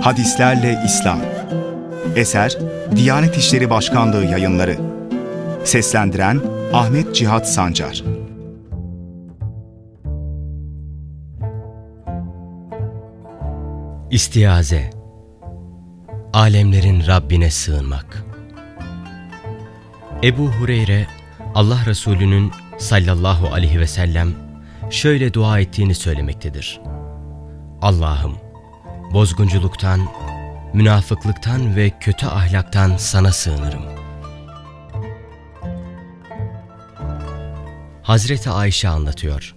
Hadislerle İslam. Eser Diyanet İşleri Başkanlığı yayınları. Seslendiren Ahmet Cihat Sancar. İstiaze. Alemlerin Rabbine sığınmak. Ebu Hureyre Allah Resulü'nün sallallahu aleyhi ve sellem şöyle dua ettiğini söylemektedir. Allah'ım bozgunculuktan, münafıklıktan ve kötü ahlaktan sana sığınırım. Hazreti Ayşe anlatıyor.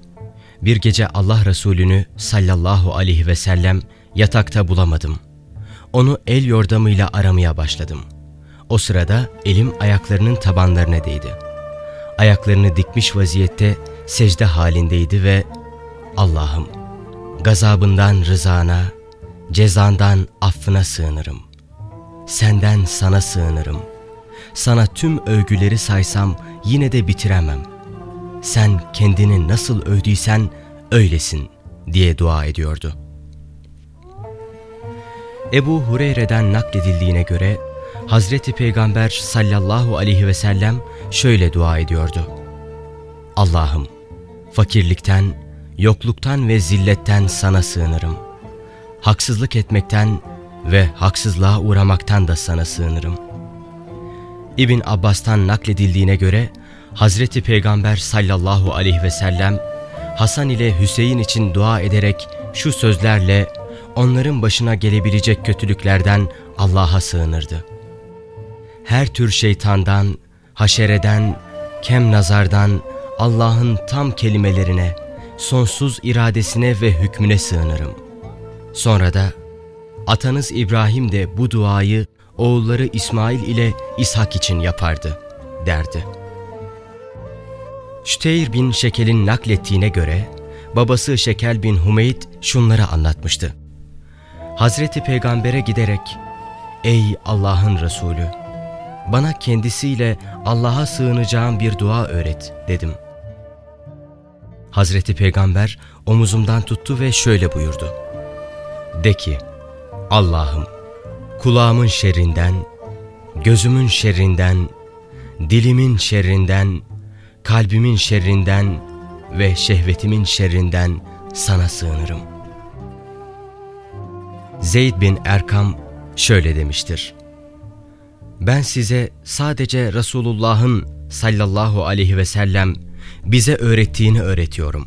Bir gece Allah Resulü'nü sallallahu aleyhi ve sellem yatakta bulamadım. Onu el yordamıyla aramaya başladım. O sırada elim ayaklarının tabanlarına değdi. Ayaklarını dikmiş vaziyette secde halindeydi ve Allah'ım gazabından rızana, cezandan affına sığınırım. Senden sana sığınırım. Sana tüm övgüleri saysam yine de bitiremem. Sen kendini nasıl övdüysen öylesin diye dua ediyordu. Ebu Hureyre'den nakledildiğine göre Hazreti Peygamber sallallahu aleyhi ve sellem şöyle dua ediyordu. Allah'ım fakirlikten, yokluktan ve zilletten sana sığınırım. Haksızlık etmekten ve haksızlığa uğramaktan da sana sığınırım. İbn Abbas'tan nakledildiğine göre Hazreti Peygamber sallallahu aleyhi ve sellem Hasan ile Hüseyin için dua ederek şu sözlerle onların başına gelebilecek kötülüklerden Allah'a sığınırdı. Her tür şeytandan, haşereden, kem nazardan, Allah'ın tam kelimelerine, sonsuz iradesine ve hükmüne sığınırım. Sonra da atanız İbrahim de bu duayı oğulları İsmail ile İshak için yapardı derdi. Şteyr bin Şekel'in naklettiğine göre babası Şekel bin Humeyd şunları anlatmıştı. Hazreti Peygamber'e giderek Ey Allah'ın Resulü! Bana kendisiyle Allah'a sığınacağım bir dua öğret dedim. Hazreti Peygamber omuzumdan tuttu ve şöyle buyurdu. De ki, Allah'ım kulağımın şerrinden, gözümün şerrinden, dilimin şerrinden, kalbimin şerrinden ve şehvetimin şerrinden sana sığınırım. Zeyd bin Erkam şöyle demiştir. Ben size sadece Resulullah'ın sallallahu aleyhi ve sellem bize öğrettiğini öğretiyorum.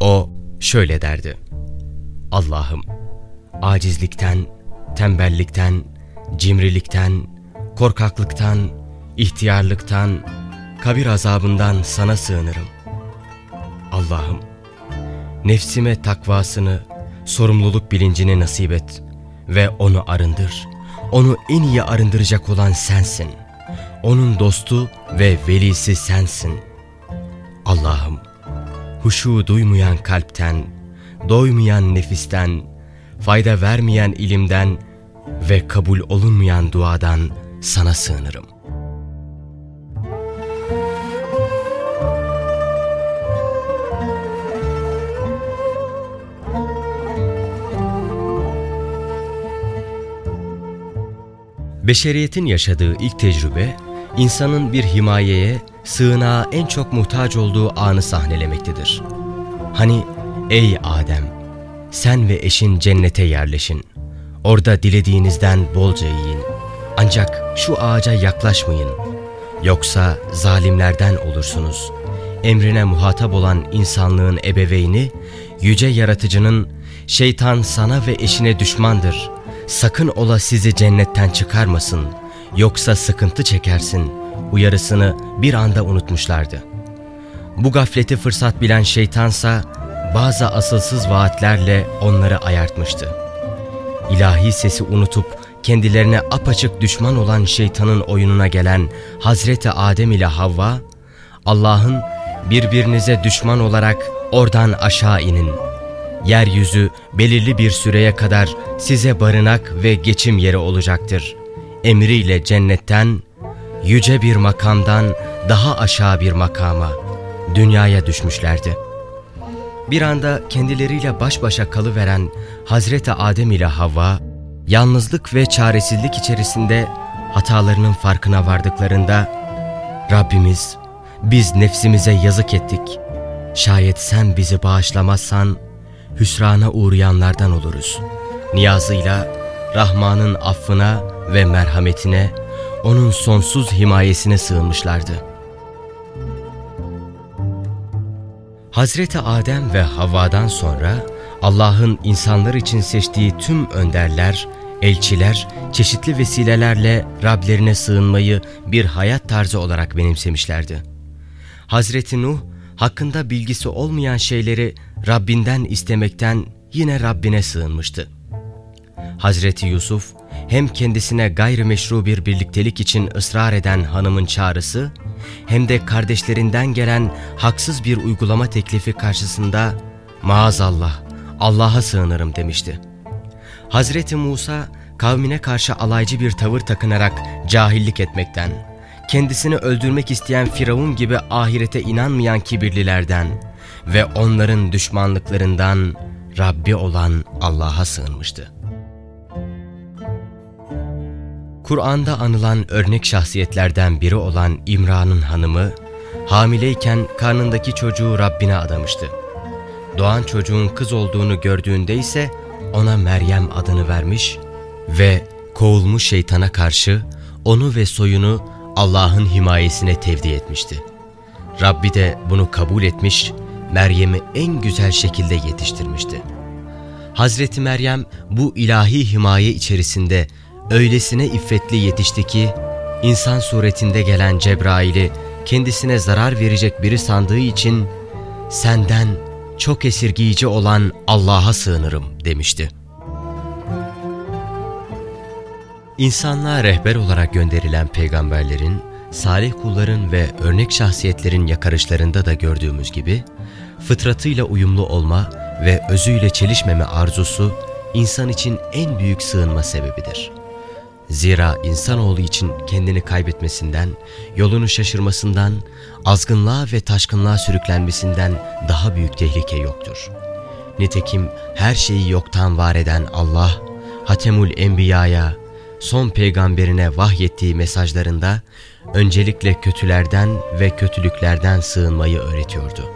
O şöyle derdi. Allah'ım acizlikten, tembellikten, cimrilikten, korkaklıktan, ihtiyarlıktan, kabir azabından sana sığınırım. Allah'ım nefsime takvasını, sorumluluk bilincini nasip et ve onu arındır. Onu en iyi arındıracak olan sensin. Onun dostu ve velisi sensin. Allah'ım huşu duymayan kalpten, doymayan nefisten, fayda vermeyen ilimden ve kabul olunmayan duadan sana sığınırım. Beşeriyetin yaşadığı ilk tecrübe, insanın bir himayeye, sığınağa en çok muhtaç olduğu anı sahnelemektedir. Hani ey Adem, sen ve eşin cennete yerleşin. Orada dilediğinizden bolca yiyin. Ancak şu ağaca yaklaşmayın. Yoksa zalimlerden olursunuz. Emrine muhatap olan insanlığın ebeveyni, yüce yaratıcının şeytan sana ve eşine düşmandır. Sakın ola sizi cennetten çıkarmasın. Yoksa sıkıntı çekersin. Uyarısını bir anda unutmuşlardı. Bu gafleti fırsat bilen şeytansa bazı asılsız vaatlerle onları ayartmıştı. İlahi sesi unutup kendilerine apaçık düşman olan şeytanın oyununa gelen Hazreti Adem ile Havva, Allah'ın birbirinize düşman olarak oradan aşağı inin. Yeryüzü belirli bir süreye kadar size barınak ve geçim yeri olacaktır. Emriyle cennetten, yüce bir makamdan daha aşağı bir makama, dünyaya düşmüşlerdi. Bir anda kendileriyle baş başa kalıveren Hazreti Adem ile Havva, yalnızlık ve çaresizlik içerisinde hatalarının farkına vardıklarında Rabbimiz biz nefsimize yazık ettik. Şayet sen bizi bağışlamazsan hüsrana uğrayanlardan oluruz. Niyazıyla Rahman'ın affına ve merhametine, onun sonsuz himayesine sığınmışlardı. Hazreti Adem ve Havva'dan sonra Allah'ın insanlar için seçtiği tüm önderler, elçiler çeşitli vesilelerle Rablerine sığınmayı bir hayat tarzı olarak benimsemişlerdi. Hazreti Nuh hakkında bilgisi olmayan şeyleri Rabbinden istemekten yine Rabbine sığınmıştı. Hazreti Yusuf hem kendisine gayrimeşru bir birliktelik için ısrar eden hanımın çağrısı hem de kardeşlerinden gelen haksız bir uygulama teklifi karşısında maazallah Allah'a sığınırım demişti. Hazreti Musa kavmine karşı alaycı bir tavır takınarak cahillik etmekten, kendisini öldürmek isteyen Firavun gibi ahirete inanmayan kibirlilerden ve onların düşmanlıklarından Rabbi olan Allah'a sığınmıştı. Kur'an'da anılan örnek şahsiyetlerden biri olan İmran'ın hanımı, hamileyken karnındaki çocuğu Rabbine adamıştı. Doğan çocuğun kız olduğunu gördüğünde ise ona Meryem adını vermiş ve kovulmuş şeytana karşı onu ve soyunu Allah'ın himayesine tevdi etmişti. Rabbi de bunu kabul etmiş, Meryem'i en güzel şekilde yetiştirmişti. Hazreti Meryem bu ilahi himaye içerisinde öylesine iffetli yetişti ki, insan suretinde gelen Cebrail'i kendisine zarar verecek biri sandığı için senden çok esirgiyici olan Allah'a sığınırım demişti. İnsanlığa rehber olarak gönderilen peygamberlerin, salih kulların ve örnek şahsiyetlerin yakarışlarında da gördüğümüz gibi, fıtratıyla uyumlu olma ve özüyle çelişmeme arzusu, insan için en büyük sığınma sebebidir. Zira insanoğlu için kendini kaybetmesinden, yolunu şaşırmasından, azgınlığa ve taşkınlığa sürüklenmesinden daha büyük tehlike yoktur. Nitekim her şeyi yoktan var eden Allah, Hatemul Enbiya'ya, son peygamberine vahyettiği mesajlarında öncelikle kötülerden ve kötülüklerden sığınmayı öğretiyordu.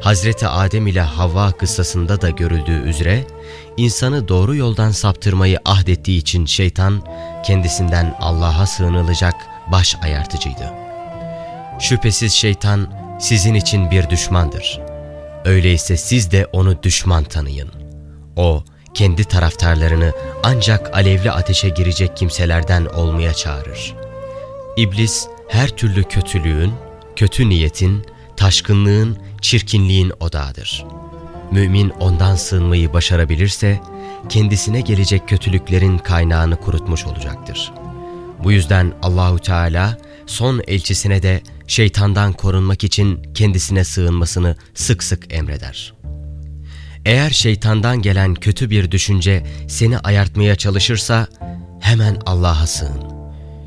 Hazreti Adem ile Havva kıssasında da görüldüğü üzere insanı doğru yoldan saptırmayı ahdettiği için şeytan kendisinden Allah'a sığınılacak baş ayartıcıydı. Şüphesiz şeytan sizin için bir düşmandır. Öyleyse siz de onu düşman tanıyın. O kendi taraftarlarını ancak alevli ateşe girecek kimselerden olmaya çağırır. İblis her türlü kötülüğün, kötü niyetin, taşkınlığın, çirkinliğin odağıdır. Mümin ondan sığınmayı başarabilirse, kendisine gelecek kötülüklerin kaynağını kurutmuş olacaktır. Bu yüzden Allahu Teala son elçisine de şeytandan korunmak için kendisine sığınmasını sık sık emreder. Eğer şeytandan gelen kötü bir düşünce seni ayartmaya çalışırsa hemen Allah'a sığın.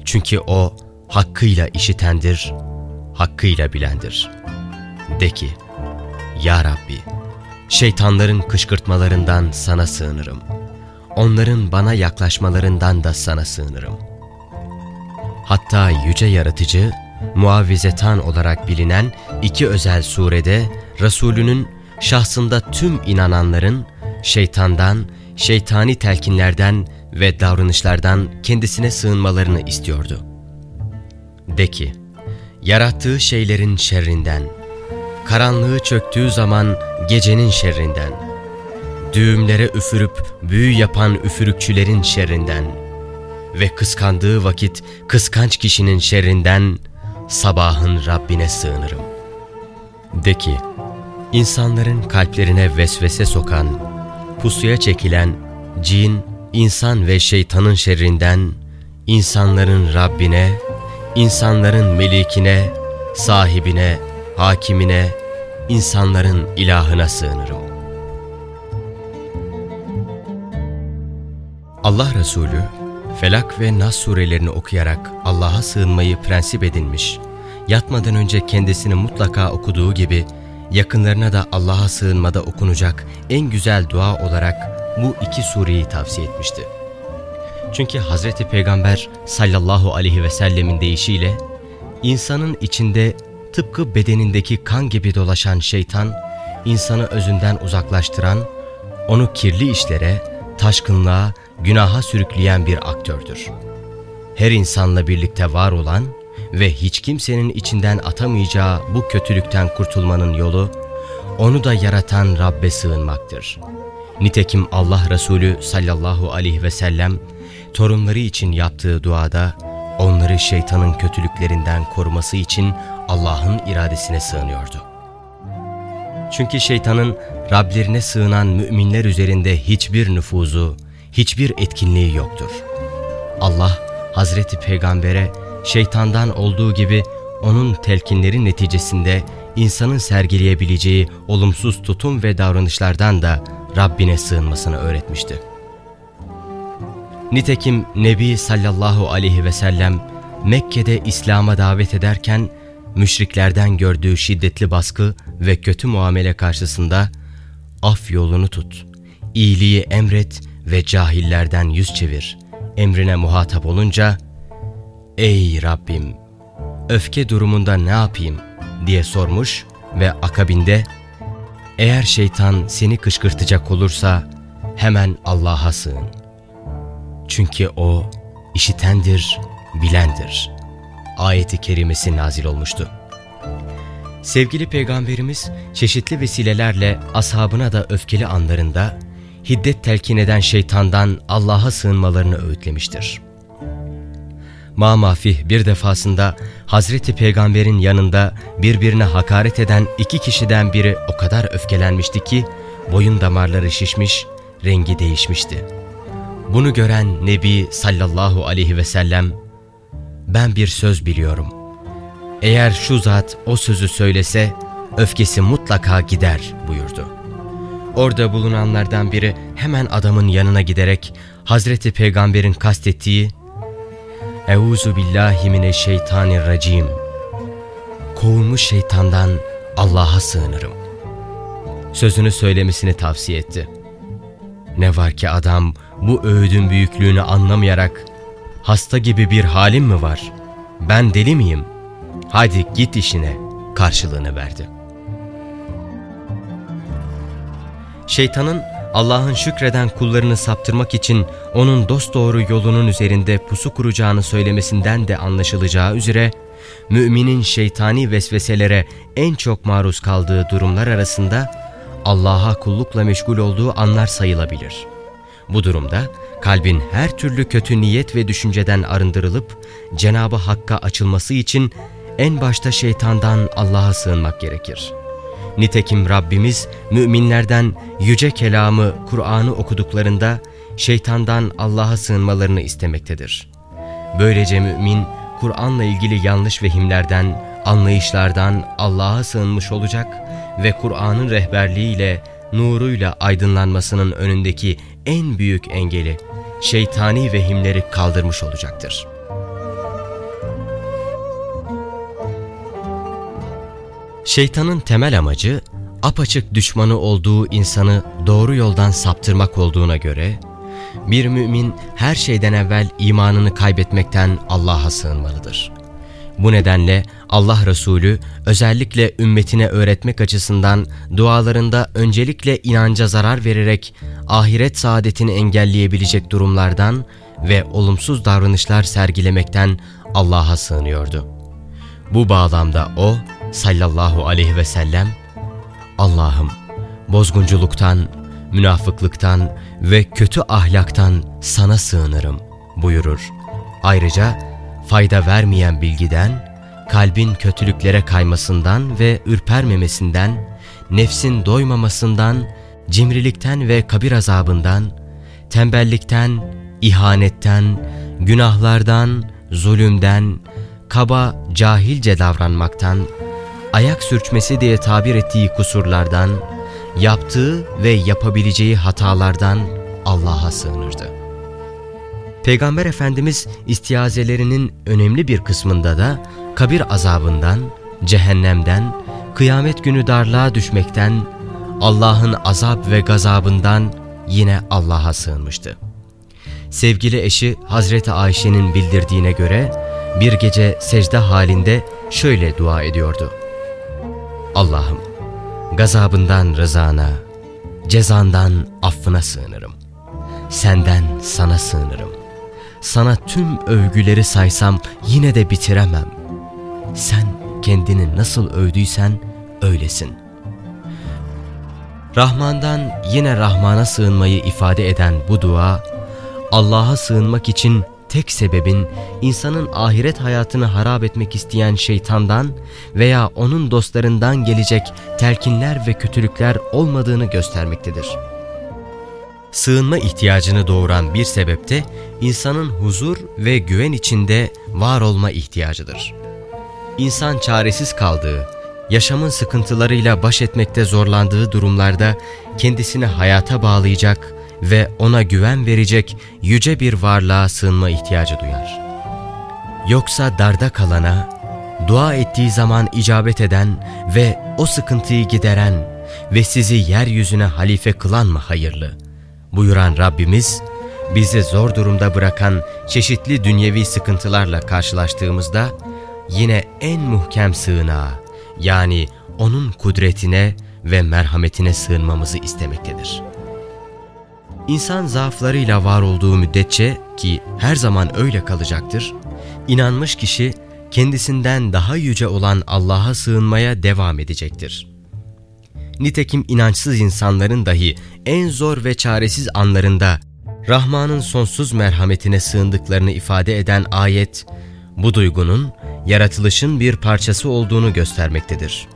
Çünkü O hakkıyla işitendir, hakkıyla bilendir. De ki, Ya Rabbi, şeytanların kışkırtmalarından sana sığınırım. Onların bana yaklaşmalarından da sana sığınırım. Hatta yüce yaratıcı, muavvizetan olarak bilinen iki özel surede Resulünün şahsında tüm inananların şeytandan, şeytani telkinlerden ve davranışlardan kendisine sığınmalarını istiyordu. De ki, yarattığı şeylerin şerrinden, karanlığı çöktüğü zaman gecenin şerrinden, düğümlere üfürüp büyü yapan üfürükçülerin şerrinden ve kıskandığı vakit kıskanç kişinin şerrinden sabahın Rabbine sığınırım. De ki, insanların kalplerine vesvese sokan, pusuya çekilen cin, insan ve şeytanın şerrinden, insanların Rabbine, insanların melikine, sahibine, hakimine, insanların ilahına sığınırım. Allah Resulü, Felak ve Nas surelerini okuyarak Allah'a sığınmayı prensip edinmiş, yatmadan önce kendisini mutlaka okuduğu gibi yakınlarına da Allah'a sığınmada okunacak en güzel dua olarak bu iki sureyi tavsiye etmişti. Çünkü Hazreti Peygamber sallallahu aleyhi ve sellemin deyişiyle insanın içinde tıpkı bedenindeki kan gibi dolaşan şeytan insanı özünden uzaklaştıran, onu kirli işlere, taşkınlığa, günaha sürükleyen bir aktördür. Her insanla birlikte var olan ve hiç kimsenin içinden atamayacağı bu kötülükten kurtulmanın yolu, onu da yaratan Rabbe sığınmaktır. Nitekim Allah Resulü sallallahu aleyhi ve sellem, torunları için yaptığı duada, onları şeytanın kötülüklerinden koruması için Allah'ın iradesine sığınıyordu. Çünkü şeytanın Rablerine sığınan müminler üzerinde hiçbir nüfuzu, hiçbir etkinliği yoktur. Allah, Hazreti Peygamber'e şeytandan olduğu gibi onun telkinleri neticesinde insanın sergileyebileceği olumsuz tutum ve davranışlardan da Rabbine sığınmasını öğretmişti. Nitekim Nebi sallallahu aleyhi ve sellem Mekke'de İslam'a davet ederken müşriklerden gördüğü şiddetli baskı ve kötü muamele karşısında af yolunu tut, iyiliği emret ve cahillerden yüz çevir emrine muhatap olunca Ey Rabbim öfke durumunda ne yapayım diye sormuş ve akabinde eğer şeytan seni kışkırtacak olursa hemen Allah'a sığın. Çünkü O işitendir, bilendir. Ayeti kerimesi nazil olmuştu. Sevgili Peygamberimiz çeşitli vesilelerle ashabına da öfkeli anlarında hiddet telkin eden şeytandan Allah'a sığınmalarını öğütlemiştir. Mamafih bir defasında Hazreti Peygamber'in yanında birbirine hakaret eden iki kişiden biri o kadar öfkelenmişti ki boyun damarları şişmiş, rengi değişmişti. Bunu gören Nebi sallallahu aleyhi ve sellem ben bir söz biliyorum. Eğer şu zat o sözü söylese öfkesi mutlaka gider buyurdu. Orada bulunanlardan biri hemen adamın yanına giderek Hazreti Peygamber'in kastettiği Euzu billahi mineşşeytanirracim Kovulmuş şeytandan Allah'a sığınırım. Sözünü söylemesini tavsiye etti. Ne var ki adam bu öğüdün büyüklüğünü anlamayarak hasta gibi bir halim mi var? Ben deli miyim? Hadi git işine karşılığını verdi. Şeytanın Allah'ın şükreden kullarını saptırmak için onun dosdoğru yolunun üzerinde pusu kuracağını söylemesinden de anlaşılacağı üzere, müminin şeytani vesveselere en çok maruz kaldığı durumlar arasında Allah'a kullukla meşgul olduğu anlar sayılabilir. Bu durumda kalbin her türlü kötü niyet ve düşünceden arındırılıp Cenab-ı Hakk'a açılması için en başta şeytandan Allah'a sığınmak gerekir.'' Nitekim Rabbimiz müminlerden yüce kelamı Kur'an'ı okuduklarında şeytandan Allah'a sığınmalarını istemektedir. Böylece mümin Kur'an'la ilgili yanlış vehimlerden, anlayışlardan Allah'a sığınmış olacak ve Kur'an'ın rehberliğiyle, nuruyla aydınlanmasının önündeki en büyük engeli, şeytani vehimleri kaldırmış olacaktır.'' Şeytanın temel amacı apaçık düşmanı olduğu insanı doğru yoldan saptırmak olduğuna göre bir mümin her şeyden evvel imanını kaybetmekten Allah'a sığınmalıdır. Bu nedenle Allah Resulü özellikle ümmetine öğretmek açısından dualarında öncelikle inanca zarar vererek ahiret saadetini engelleyebilecek durumlardan ve olumsuz davranışlar sergilemekten Allah'a sığınıyordu. Bu bağlamda o sallallahu aleyhi ve sellem Allah'ım bozgunculuktan, münafıklıktan ve kötü ahlaktan sana sığınırım buyurur. Ayrıca fayda vermeyen bilgiden, kalbin kötülüklere kaymasından ve ürpermemesinden, nefsin doymamasından, cimrilikten ve kabir azabından, tembellikten, ihanetten, günahlardan, zulümden, kaba, cahilce davranmaktan, ayak sürçmesi diye tabir ettiği kusurlardan, yaptığı ve yapabileceği hatalardan Allah'a sığınırdı. Peygamber Efendimiz istiazelerinin önemli bir kısmında da kabir azabından, cehennemden, kıyamet günü darlığa düşmekten, Allah'ın azap ve gazabından yine Allah'a sığınmıştı. sevgili eşi Hazreti Ayşe'nin bildirdiğine göre bir gece secde halinde şöyle dua ediyordu. Allah'ım gazabından rızana, cezandan affına sığınırım. Senden sana sığınırım. Sana tüm övgüleri saysam yine de bitiremem. Sen kendini nasıl övdüysen öylesin. Rahman'dan yine Rahman'a sığınmayı ifade eden bu dua, Allah'a sığınmak için tek sebebin insanın ahiret hayatını harap etmek isteyen şeytandan veya onun dostlarından gelecek telkinler ve kötülükler olmadığını göstermektedir. Sığınma ihtiyacını doğuran bir sebep de insanın huzur ve güven içinde var olma ihtiyacıdır. İnsan çaresiz kaldığı, yaşamın sıkıntılarıyla baş etmekte zorlandığı durumlarda kendisini hayata bağlayacak ve ona güven verecek yüce bir varlığa sığınma ihtiyacı duyar. Yoksa darda kalana, dua ettiği zaman icabet eden ve o sıkıntıyı gideren ve sizi yeryüzüne halife kılan mı hayırlı? Buyuran Rabbimiz, bizi zor durumda bırakan çeşitli dünyevi sıkıntılarla karşılaştığımızda yine en muhkem sığınağa yani O'nun kudretine ve merhametine sığınmamızı istemektedir. İnsan zaaflarıyla var olduğu müddetçe ki her zaman öyle kalacaktır, inanmış kişi kendisinden daha yüce olan Allah'a sığınmaya devam edecektir. Nitekim inançsız insanların dahi en zor ve çaresiz anlarında Rahman'ın sonsuz merhametine sığındıklarını ifade eden ayet, bu duygunun yaratılışın bir parçası olduğunu göstermektedir.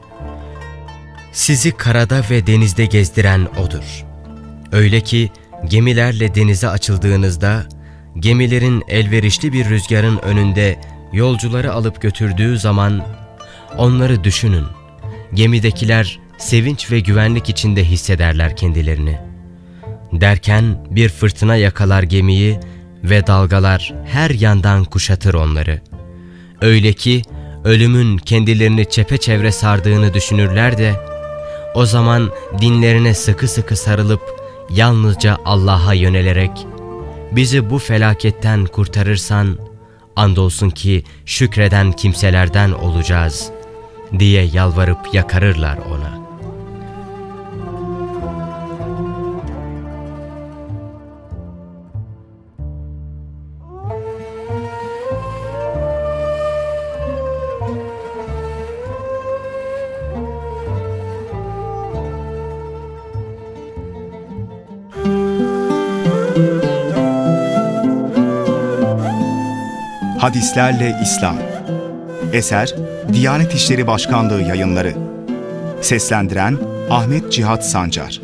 Sizi karada ve denizde gezdiren O'dur. Öyle ki gemilerle denize açıldığınızda, gemilerin elverişli bir rüzgarın önünde yolcuları alıp götürdüğü zaman, onları düşünün. Gemidekiler sevinç ve güvenlik içinde hissederler kendilerini. Derken bir fırtına yakalar gemiyi ve dalgalar her yandan kuşatır onları. Öyle ki ölümün kendilerini çepeçevre sardığını düşünürler de, o zaman dinlerine sıkı sıkı sarılıp yalnızca Allah'a yönelerek, bizi bu felaketten kurtarırsan, andolsun ki şükreden kimselerden olacağız diye yalvarıp yakarırlar ona. Hadislerle İslam. Eser Diyanet İşleri Başkanlığı yayınları. Seslendiren Ahmet Cihat Sancar